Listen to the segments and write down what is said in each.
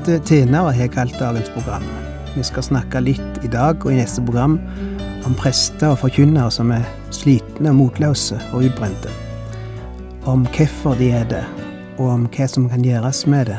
Faste tjenere har jeg kalt dagens program. Vi skal snakke litt i dag og i neste program om prester og forkynnere som er slitne, og motløse og utbrente. Om hvorfor de er det, og om hva som kan gjøres med det.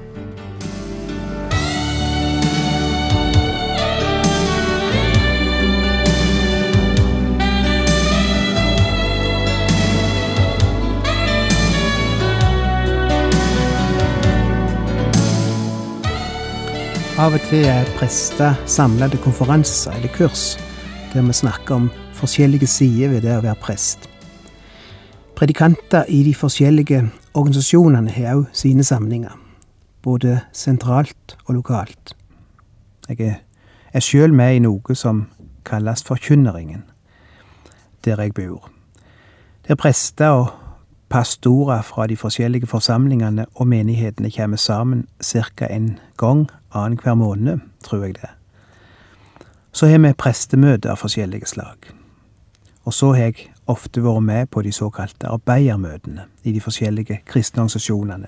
Av og til er prester samla til konferanser eller kurs der vi snakker om forskjellige sider ved det å være prest. Predikanter i de forskjellige organisasjonene har òg sine samlinger, både sentralt og lokalt. Jeg er sjøl med i noe som kalles Forkynneringen, der jeg bor. Der prester og pastorer fra de forskjellige forsamlingene og menighetene kommer sammen ca. en gang annenhver måned, tror jeg det. Så har vi prestemøter av forskjellige slag. Og så har jeg ofte vært med på de såkalte arbeidermøtene i de forskjellige kristne organisasjonene,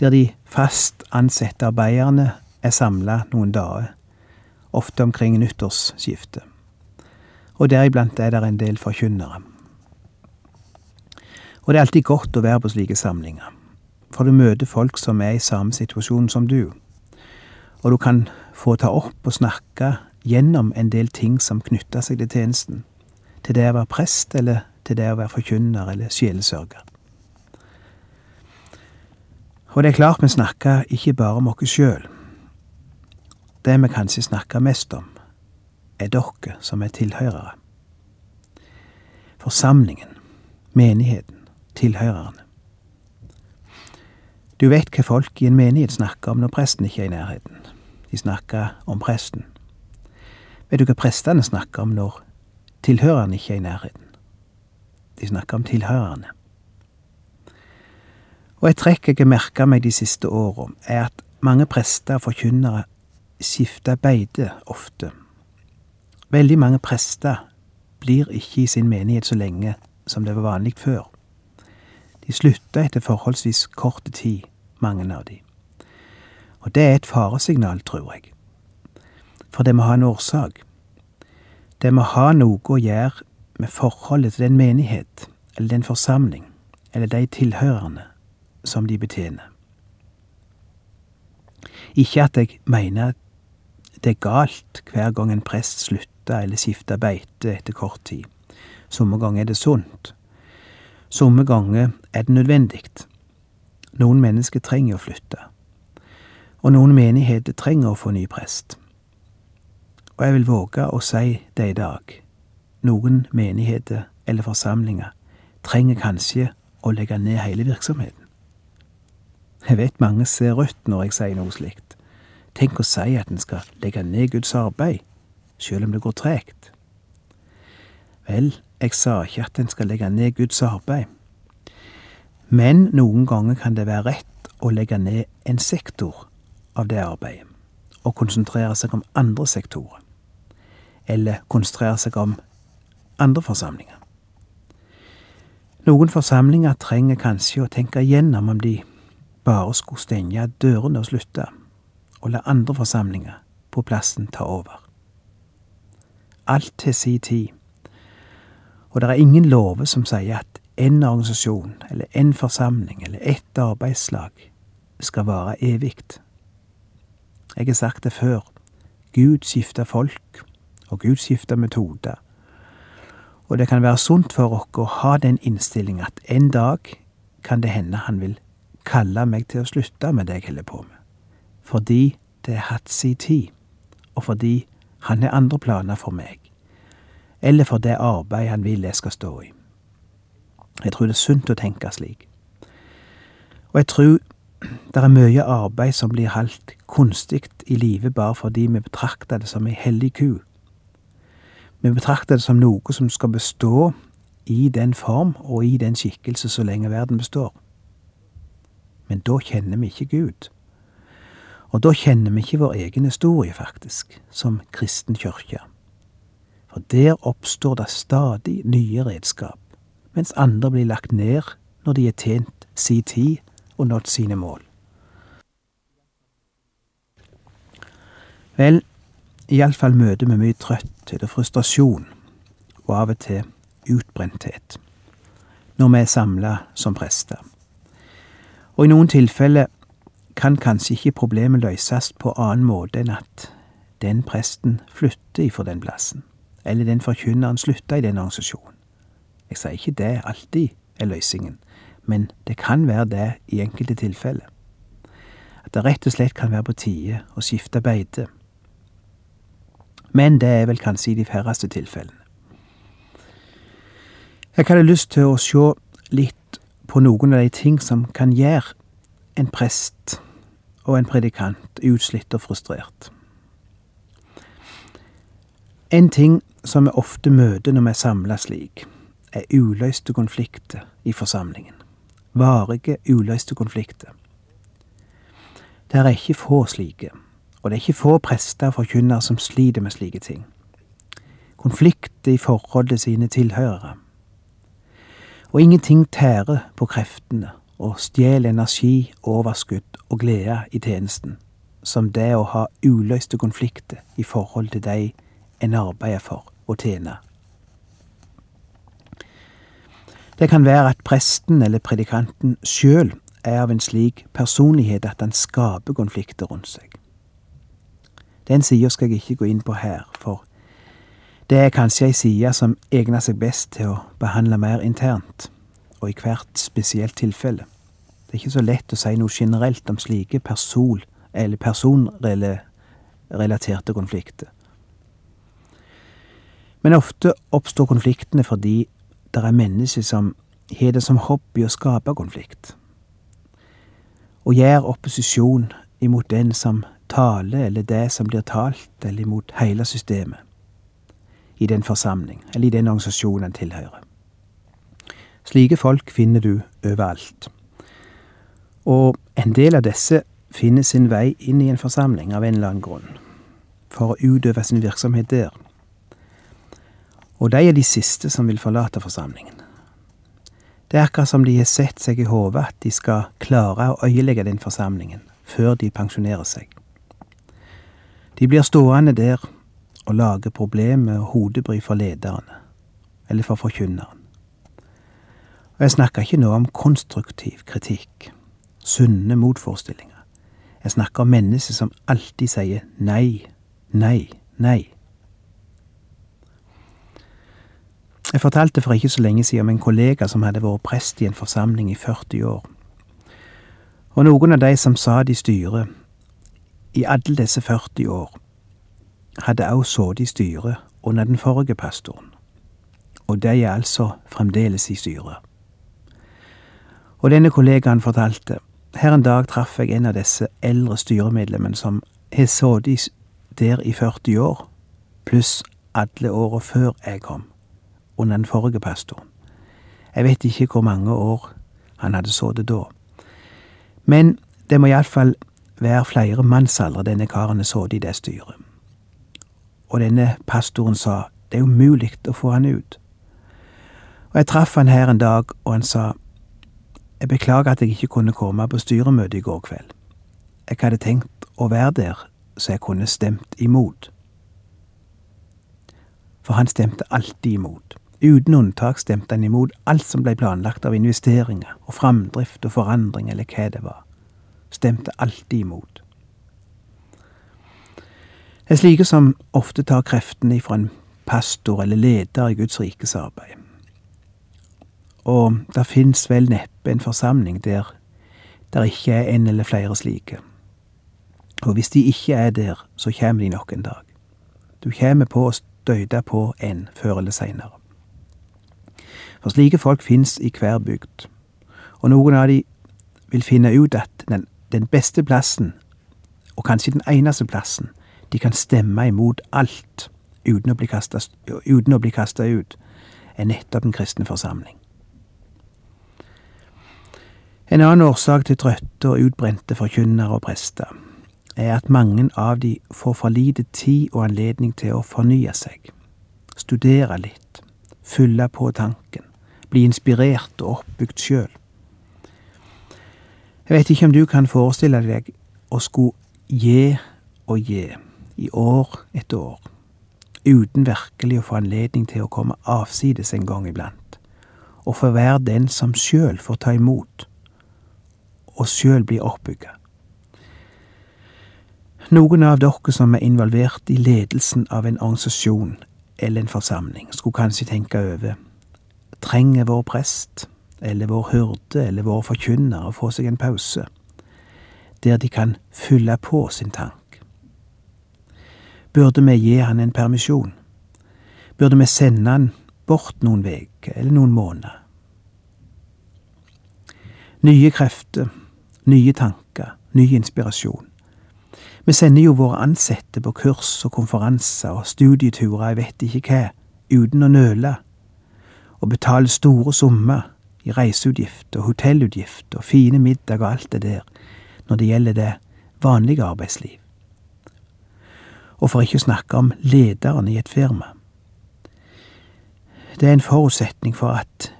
der de fast ansatte arbeiderne er samla noen dager, ofte omkring nyttårsskiftet. Og deriblant er det en del forkynnere. Og det er alltid godt å være på slike samlinger, for du møter folk som er i samme situasjon som du, og du kan få ta opp og snakke gjennom en del ting som knytter seg til tjenesten, til det å være prest eller til det å være forkynner eller sjelesørger. Og det er klart vi snakker ikke bare om oss sjøl. Det vi kanskje snakker mest om, er dere som er tilhørere. Forsamlingen, menigheten, tilhørerne. Du vet hva folk i en menighet snakker om når presten ikke er i nærheten. De snakka om presten. Vet du hva prestene snakker om når tilhørerne ikke er i nærheten? De snakker om tilhørerne. Og et trekk jeg har merka meg de siste åra, er at mange prester og forkynnere skifter beite ofte. Veldig mange prester blir ikke i sin menighet så lenge som det var vanlig før. De slutta etter forholdsvis kort tid, mange av de. Og det er et faresignal, tror jeg. For det må ha en årsak. Det må ha noe å gjøre med forholdet til den menighet, eller den forsamling, eller de tilhørende som de betjener. Ikke at jeg mener det er galt hver gang en prest slutter eller skifter beite etter kort tid. Somme ganger er det sunt. Somme ganger er det nødvendig. Noen mennesker trenger å flytte. Og noen menigheter trenger å få ny prest. Og jeg vil våge å si det i dag. Noen menigheter eller forsamlinger trenger kanskje å legge ned hele virksomheten. Jeg vet mange ser rødt når jeg sier noe slikt. Tenk å si at en skal legge ned Guds arbeid, selv om det går tregt. Vel, jeg sa ikke at en skal legge ned Guds arbeid. Men noen ganger kan det være rett å legge ned en sektor av det arbeidet, og konsentrere seg om andre sektorer. Eller konsentrere seg om andre forsamlinger. Noen forsamlinger trenger kanskje å tenke igjennom om de bare skulle stenge dørene og slutte, og la andre forsamlinger på plassen ta over. Alt til si tid, og det er ingen lover som sier at en organisasjon eller en forsamling eller ett arbeidslag skal vare evig. Jeg har sagt det før, Gud skifter folk, og Gud skifter metoder. Og det kan være sunt for oss å ha den innstilling at en dag kan det hende han vil kalle meg til å slutte med det jeg holder på med, fordi det har hatt sin tid, og fordi han har andre planer for meg, eller for det arbeid han vil jeg skal stå i. Jeg tror det er sunt å tenke slik. Og jeg tror det er mye arbeid som blir holdt kunstig i livet bare fordi vi betrakter det som ei hellig ku. Vi betrakter det som noe som skal bestå i den form og i den skikkelse så lenge verden består. Men da kjenner vi ikke Gud. Og da kjenner vi ikke vår egen historie, faktisk, som kristen kirke. For der oppstår det stadig nye redskap, mens andre blir lagt ned når de er tjent si tid og nådd sine mål. Vel, iallfall møter vi mye trøtthet og frustrasjon, og av og til utbrenthet, når vi er samla som prester. Og i noen tilfeller kan kanskje ikke problemet løses på annen måte enn at den presten flytter ifra den plassen, eller den forkynneren slutter i den organisasjonen. Jeg sier ikke det alltid er løsningen, men det kan være det i enkelte tilfeller. At det rett og slett kan være på tide å skifte beite. Men det er vel kanskje i de færreste tilfellene. Jeg hadde lyst til å se litt på noen av de ting som kan gjøre en prest og en predikant utslitt og frustrert. En ting som vi ofte møter når vi er samla slik, er uløste konflikter i forsamlingen varige, uløste konflikter. Det er ikke få slike, og det er ikke få prester og forkynnere som sliter med slike ting. Konflikter i forhold til sine tilhørere. Og ingenting tærer på kreftene og stjeler energi, overskudd og glede i tjenesten, som det å ha uløste konflikter i forhold til de en arbeider for å tjene Det kan være at presten eller predikanten sjøl er av en slik personlighet at han skaper konflikter rundt seg. Den sida skal jeg ikke gå inn på her, for det er kanskje ei side som egner seg best til å behandle mer internt, og i hvert spesielt tilfelle. Det er ikke så lett å si noe generelt om slike person- eller personrelaterte konflikter. Men ofte oppstår konfliktene fordi det er mennesker som har det som hobby å skape konflikt. Og gjør opposisjon imot den som taler, eller det som blir talt, eller imot hele systemet. I den forsamling, eller i den organisasjonen en tilhører. Slike folk finner du overalt. Og en del av disse finner sin vei inn i en forsamling av en eller annen grunn, for å utøve sin virksomhet der og de er de siste som vil forlate forsamlingen. Det er akkurat som de har sett seg i hodet at de skal klare å øyelegge den forsamlingen før de pensjonerer seg. De blir stående der og lage problemer og hodebry for lederne, eller for forkynneren. Og jeg snakker ikke nå om konstruktiv kritikk, sunne motforestillinger. Jeg snakker om mennesker som alltid sier nei, nei, nei. Jeg fortalte for ikke så lenge siden om en kollega som hadde vært prest i en forsamling i 40 år. Og noen av de som satt i styret i alle disse 40 år, hadde også sittet i styret under den forrige pastoren. Og de er altså fremdeles i styret. Og denne kollegaen fortalte, her en dag traff jeg en av disse eldre styremedlemmene som har sittet der i 40 år, pluss alle åra før jeg kom under den forrige pastoren. Jeg vet ikke hvor mange år han hadde sittet da. Men det må iallfall være flere mannsaldre denne karen har sittet i det styret. Og denne pastoren sa det er umulig å få han ut. Og jeg traff han her en dag, og han sa jeg beklager at jeg ikke kunne komme på styremøtet i går kveld. Jeg hadde tenkt å være der så jeg kunne stemt imot. For han stemte alltid imot. Uten unntak stemte han imot alt som ble planlagt av investeringer og framdrift og forandring eller hva det var. Stemte alltid imot. Det er slike som ofte tar kreftene ifra en pastor eller leder i Guds rikes arbeid. Og det fins vel neppe en forsamling der der ikke er en eller flere slike. Og hvis de ikke er der, så kommer de nok en dag. Du kommer på å støyte på en før eller seinere. For slike folk fins i hver bygd, og noen av de vil finne ut at den, den beste plassen, og kanskje den eneste plassen, de kan stemme imot alt uten å bli kasta ut, er nettopp den kristne forsamling. En annen årsak til trøtte og utbrente forkynnere og prester er at mange av de får for lite tid og anledning til å fornye seg, studere litt, fylle på tanken, bli inspirert og oppbygd sjøl. Jeg vet ikke om du kan forestille deg å skulle gi og gi i år etter år, uten virkelig å få anledning til å komme avsides en gang iblant, og få være den som sjøl får ta imot, og sjøl bli oppbygga. Noen av dere som er involvert i ledelsen av en organisasjon eller en forsamling, skulle kanskje tenke over trenger vår prest eller vår hyrde eller vår forkynner å få seg en pause, der de kan fylle på sin tank. Burde vi gi han en permisjon? Burde vi sende han bort noen uker eller noen måneder? Nye krefter, nye tanker, ny inspirasjon. Vi sender jo våre ansatte på kurs og konferanser og studieturer jeg vet ikke hva, uten å nøle, og betale store summer i reiseutgifter, og fine middager og alt det der når det gjelder det vanlige arbeidsliv. Og for ikke å snakke om lederen i et firma. Det er en forutsetning for at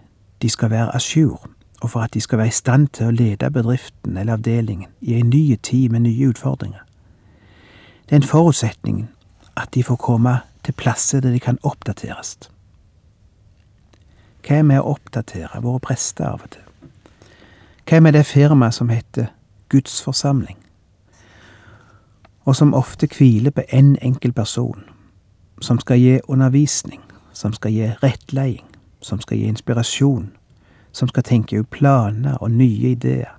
de skal være a jour, og for at de skal være i stand til å lede bedriften eller avdelingen i en ny tid med nye utfordringer. Det er en forutsetning at de får komme til plasser der de kan oppdateres. Hva er med å oppdatere våre prester av og til? Hva er med det firmaet som heter Guds forsamling, og som ofte hviler på én en enkel person, som skal gi undervisning, som skal gi rettleding, som skal gi inspirasjon, som skal tenke ut planer og nye ideer,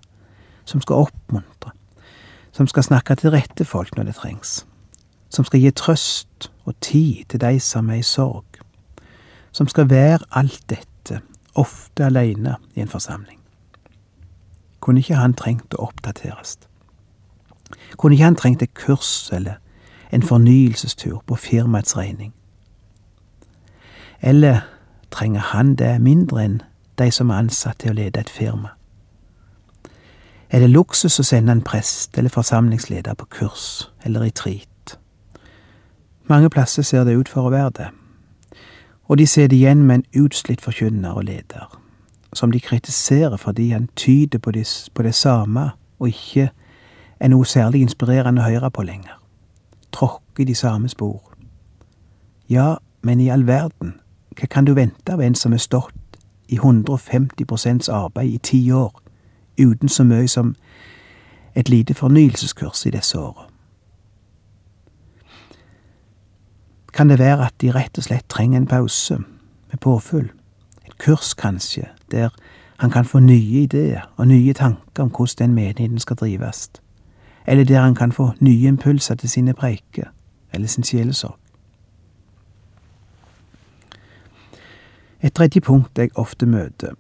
som skal oppmuntre, som skal snakke til rette folk når det trengs, som skal gi trøst og tid til de som er i sorg, som skal være alt dette, ofte alene i en forsamling. Kunne ikke han trengt å oppdateres? Kunne ikke han trengt et kurs eller en fornyelsestur på firmaets regning? Eller trenger han det mindre enn de som er ansatt til å lede et firma? Er det luksus å sende en prest eller forsamlingsleder på kurs eller retreat? Mange plasser ser det ut for å være det, og de sitter igjen med en utslitt forkynner og leder, som de kritiserer fordi han tyder på det, på det samme og ikke er noe særlig inspirerende å høre på lenger, tråkker de samme spor. Ja, men i all verden, hva kan du vente av en som har stått i 150 arbeid i ti år, uten så mye som et lite fornyelseskurs i disse åra. Kan det være at de rett og slett trenger en pause, med påfyll, et kurs kanskje, der han kan få nye ideer og nye tanker om hvordan den menigheten skal drives, eller der han kan få nye impulser til sine preiker eller sin sjelesorg. Et tredje punkt jeg ofte møter,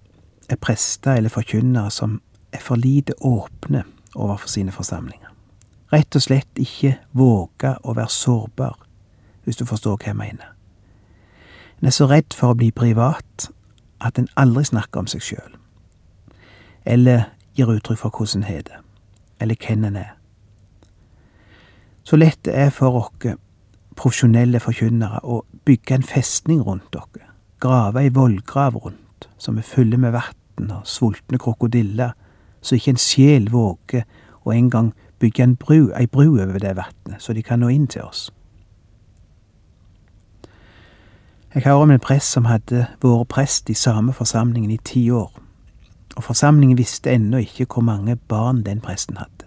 er prester eller forkynnere som er for lite åpne overfor sine forsamlinger. Rett og slett ikke våge å være sårbar, hvis du forstår hva jeg mener. En er så redd for å bli privat at en aldri snakker om seg sjøl, eller gir uttrykk for hvordan en har det, eller hvem en er. Så lett det er for oss profesjonelle forkynnere å bygge en festning rundt dere, grave ei vollgrav rundt, som er fulle med vann og sultne krokodiller så ikke en sjel våger å engang bygge en bru, ei bru over det vannet, så de kan nå inn til oss. Jeg hører om en prest som hadde vært prest i samme forsamlingen i ti år, og forsamlingen visste ennå ikke hvor mange barn den presten hadde.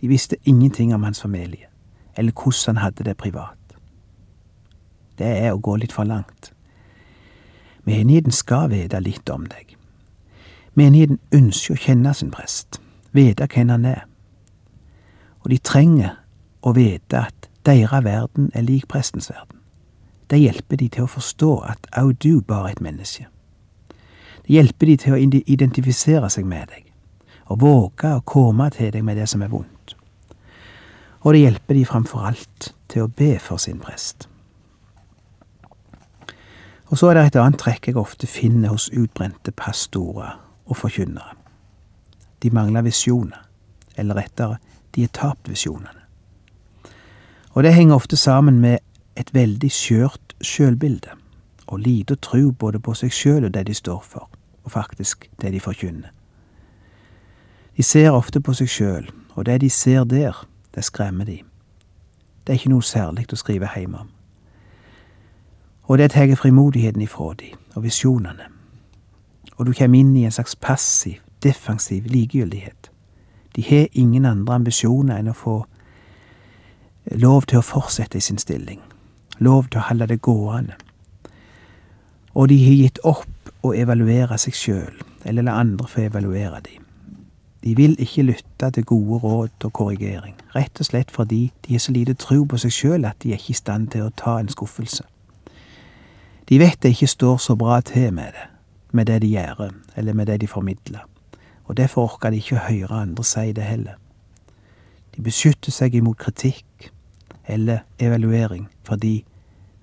De visste ingenting om hans familie, eller hvordan han hadde det privat. Det er å gå litt for langt. Menigheten skal vite litt om deg. Menigheten ønsker å kjenne sin prest, vite hvem han er. Og de trenger å vite at deres verden er lik prestens verden. Det hjelper de til å forstå at òg du bare er et menneske. Det hjelper de til å identifisere seg med deg, og våge å komme til deg med det som er vondt. Og det hjelper de framfor alt til å be for sin prest. Og så er det et annet trekk jeg ofte finner hos utbrente pastorer og forkynnere. De mangler visjoner, eller rettere, de er tapt visjonene. Og det henger ofte sammen med et veldig skjørt sjølbilde, og lite tro både på seg sjøl og det de står for, og faktisk det de forkynner. De ser ofte på seg sjøl, og det de ser der, det skremmer de. Det er ikke noe særlig å skrive hjemme om. Og det tar frimodigheten ifra de, og visjonene. Og du kommer inn i en slags passiv, defensiv likegyldighet. De har ingen andre ambisjoner enn å få lov til å fortsette i sin stilling, lov til å holde det gående. Og de har gitt opp å evaluere seg sjøl, eller la andre få evaluere dem. De vil ikke lytte til gode råd og korrigering, rett og slett fordi de har så lite tro på seg sjøl at de er ikke i stand til å ta en skuffelse. De vet det ikke står så bra til med det, med det de gjør, eller med det de formidler, og derfor orker de ikke å høre andre si det heller. De beskytter seg imot kritikk eller evaluering fordi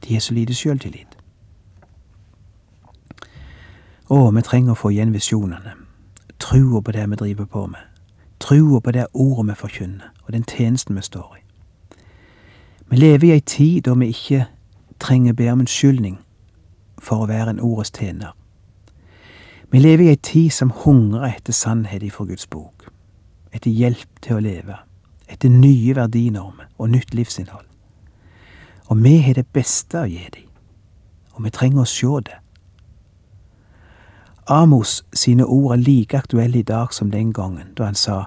de har så lite sjøltillit. Å, vi trenger å få igjen visjonene trua på det vi driver på med, trua på det ordet vi forkynner, og den tjenesten vi står i. Vi lever i ei tid da vi ikke trenger be om unnskyldning for å være en ordets tjener. Vi lever i ei tid som hungrer etter sannhet ifra Guds bok, etter hjelp til å leve, etter nye verdinormer og nytt livsinnhold. Og vi har det beste å gi dem, og vi trenger å se det. Amos sine ord er like aktuelle i dag som den gangen da han sa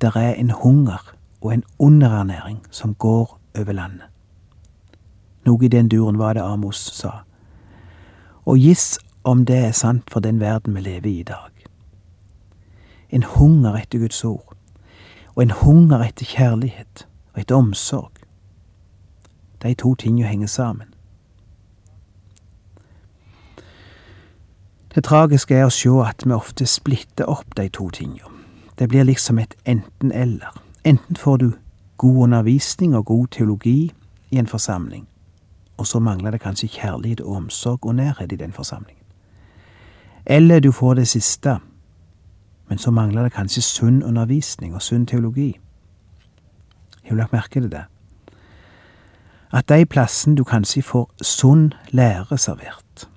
der er en hunger og en underernæring som går over landet. Noe i den duren var det Amos sa. Og giss om det er sant for den verden vi lever i i dag. En hunger etter Guds ord, og en hunger etter kjærlighet og etter omsorg. De to tingene henger sammen. Det tragiske er å se at vi ofte splitter opp de to tingene. Det blir liksom et enten-eller. Enten får du god undervisning og god teologi i en forsamling, og så mangler det kanskje kjærlighet og omsorg og nærhet i den forsamlingen. Eller du får det siste, men så mangler det kanskje sunn undervisning og sunn teologi. Har du lagt merke til det? At de plassene du kanskje får sunn lære servert,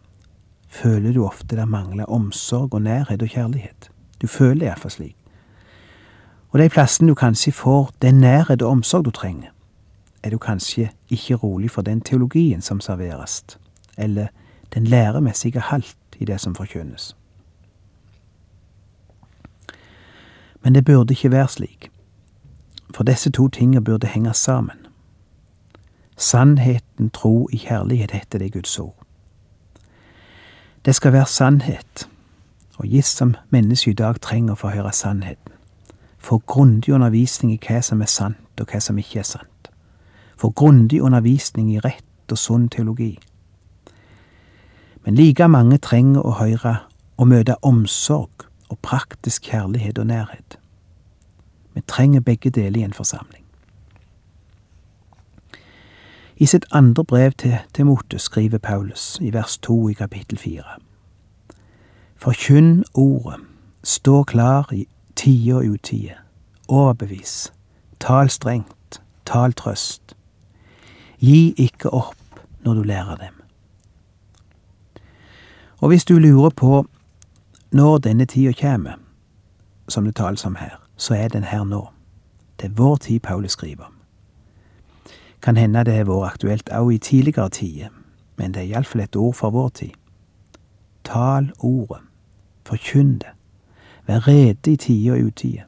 føler du ofte det mangler omsorg og nærhet og kjærlighet. Du føler iallfall slik. Og de plassene du kanskje får den nærhet og omsorg du trenger, er du kanskje ikke rolig for den teologien som serveres, eller den læremessige halt i det som forkynnes. Men det burde ikke være slik, for disse to tingene burde henge sammen. Sannheten, tro i kjærlighet heter det Guds ord. Det skal være sannhet, og gitt som mennesket i dag trenger å få høre sannheten. Få grundig undervisning i hva som er sant, og hva som ikke er sant. Få grundig undervisning i rett og sunn teologi. Men like mange trenger å høre og møte omsorg og praktisk kjærlighet og nærhet. Vi trenger begge deler i en forsamling. I sitt andre brev til Timote skriver Paulus i vers to i kapittel fire. Forkynn ordet, stå klar i tide og utide, overbevis, tal strengt, tal trøst. Gi ikke opp når du lærer dem. Og hvis du lurer på når denne tida kjem, som det tales om her, så er den her nå. Det er vår tid Paulus skriver. Kan hende det har vært aktuelt òg i tidligere tider, men det er iallfall et ord for vår tid. Tal ordet, forkynn det, vær rede i tide og utide.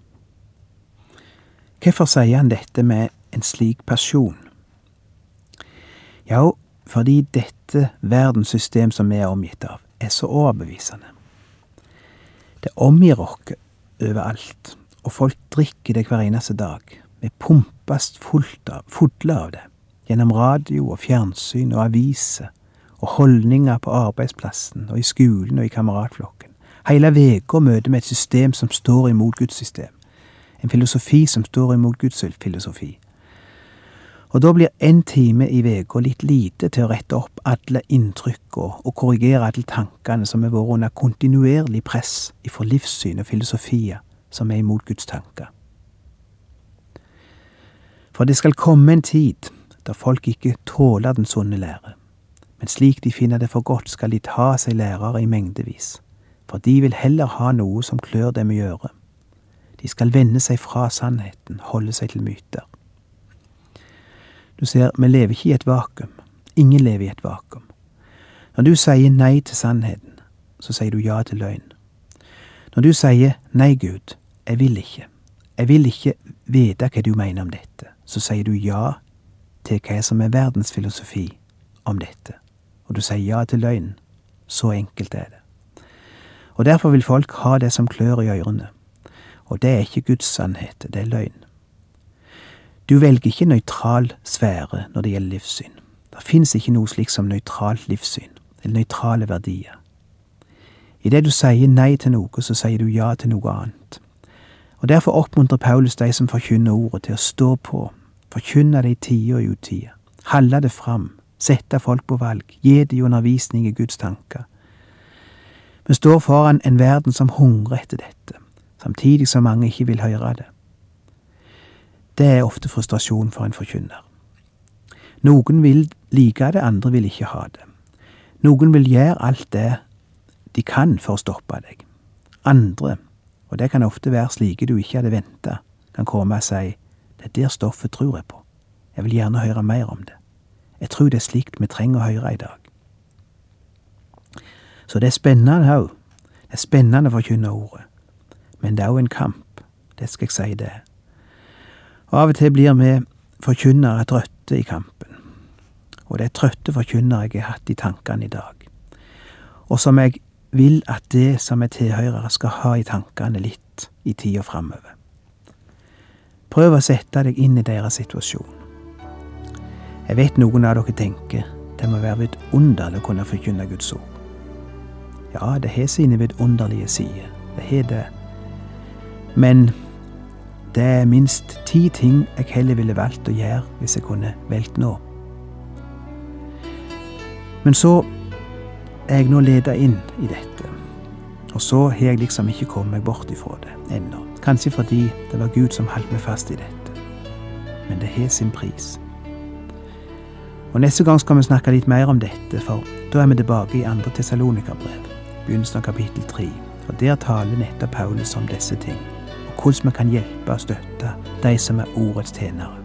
Hvorfor sier han dette med en slik pasjon? Jo, fordi dette verdenssystem som vi er omgitt av, er så overbevisende. Det omgir oss overalt, og folk drikker det hver eneste dag. Vi pumpes fullt av, fulle av det, gjennom radio og fjernsyn og aviser og holdninger på arbeidsplassen og i skolen og i kameratflokken. Hele uka møter vi et system som står imot Guds system. En filosofi som står imot Guds filosofi. Og da blir én time i uka litt lite til å rette opp alle inntrykkene og korrigere alle tankene som har vært under kontinuerlig press ifra livssyn og filosofier som er imot Guds tanker. For det skal komme en tid da folk ikke tåler den sunne lære, men slik de finner det for godt, skal de ta seg lærere i mengdevis, for de vil heller ha noe som klør dem i øret. De skal vende seg fra sannheten, holde seg til myter. Du ser, vi lever ikke i et vakuum. Ingen lever i et vakuum. Når du sier nei til sannheten, så sier du ja til løgn. Når du sier nei, Gud, jeg vil ikke, jeg vil ikke vite hva du mener om dette, så sier du ja til hva som er verdens filosofi om dette, og du sier ja til løgn. Så enkelt er det. Og derfor vil folk ha det som klør i ørene. Og det er ikke Guds sannhet, det er løgn. Du velger ikke nøytral sfære når det gjelder livssyn. Det fins ikke noe slikt som nøytralt livssyn, eller nøytrale verdier. Idet du sier nei til noe, så sier du ja til noe annet. Og Derfor oppmuntrer Paulus de som forkynner ordet, til å stå på, forkynne det i tide og utide, holde det fram, sette folk på valg, gi dem undervisning i Guds tanker. Vi står foran en verden som hungrer etter dette, samtidig som mange ikke vil høre det. Det er ofte frustrasjon for en forkynner. Noen vil like det, andre vil ikke ha det. Noen vil gjøre alt det de kan for å stoppe deg. Andre, og det kan ofte være slike du ikke hadde venta, kan komme og si det er der stoffet tror jeg på, jeg vil gjerne høre mer om det, jeg tror det er slikt vi trenger å høre i dag. Så det er spennende òg, det er spennende å forkynne ordet, men det er òg en kamp, det skal jeg si det. Og av og til blir vi forkynnere trøtte i kampen. Og det er trøtte forkynnere jeg har hatt i tankene i dag. Og som jeg vil at det som er tilhørere skal ha i tankene litt i tida framover. Prøv å sette deg inn i deres situasjon. Jeg vet noen av dere tenker det må være vidunderlig å kunne forkynne Guds ord. Ja, det har sine vidunderlige sider. Det har det. Men det er minst ti ting jeg heller ville valgt å gjøre hvis jeg kunne valgt nå. Men så er jeg nå leda inn i dette, og så har jeg liksom ikke kommet meg bort ifra det ennå. Kanskje fordi det var Gud som holdt meg fast i dette. Men det har sin pris. Og Neste gang skal vi snakke litt mer om dette, for da er vi tilbake i andre Tessalonika-brev, begynnelsen av kapittel tre. Og der taler nettopp Paulus om disse ting og hvordan vi kan hjelpe og støtte de som er ordets tjenere.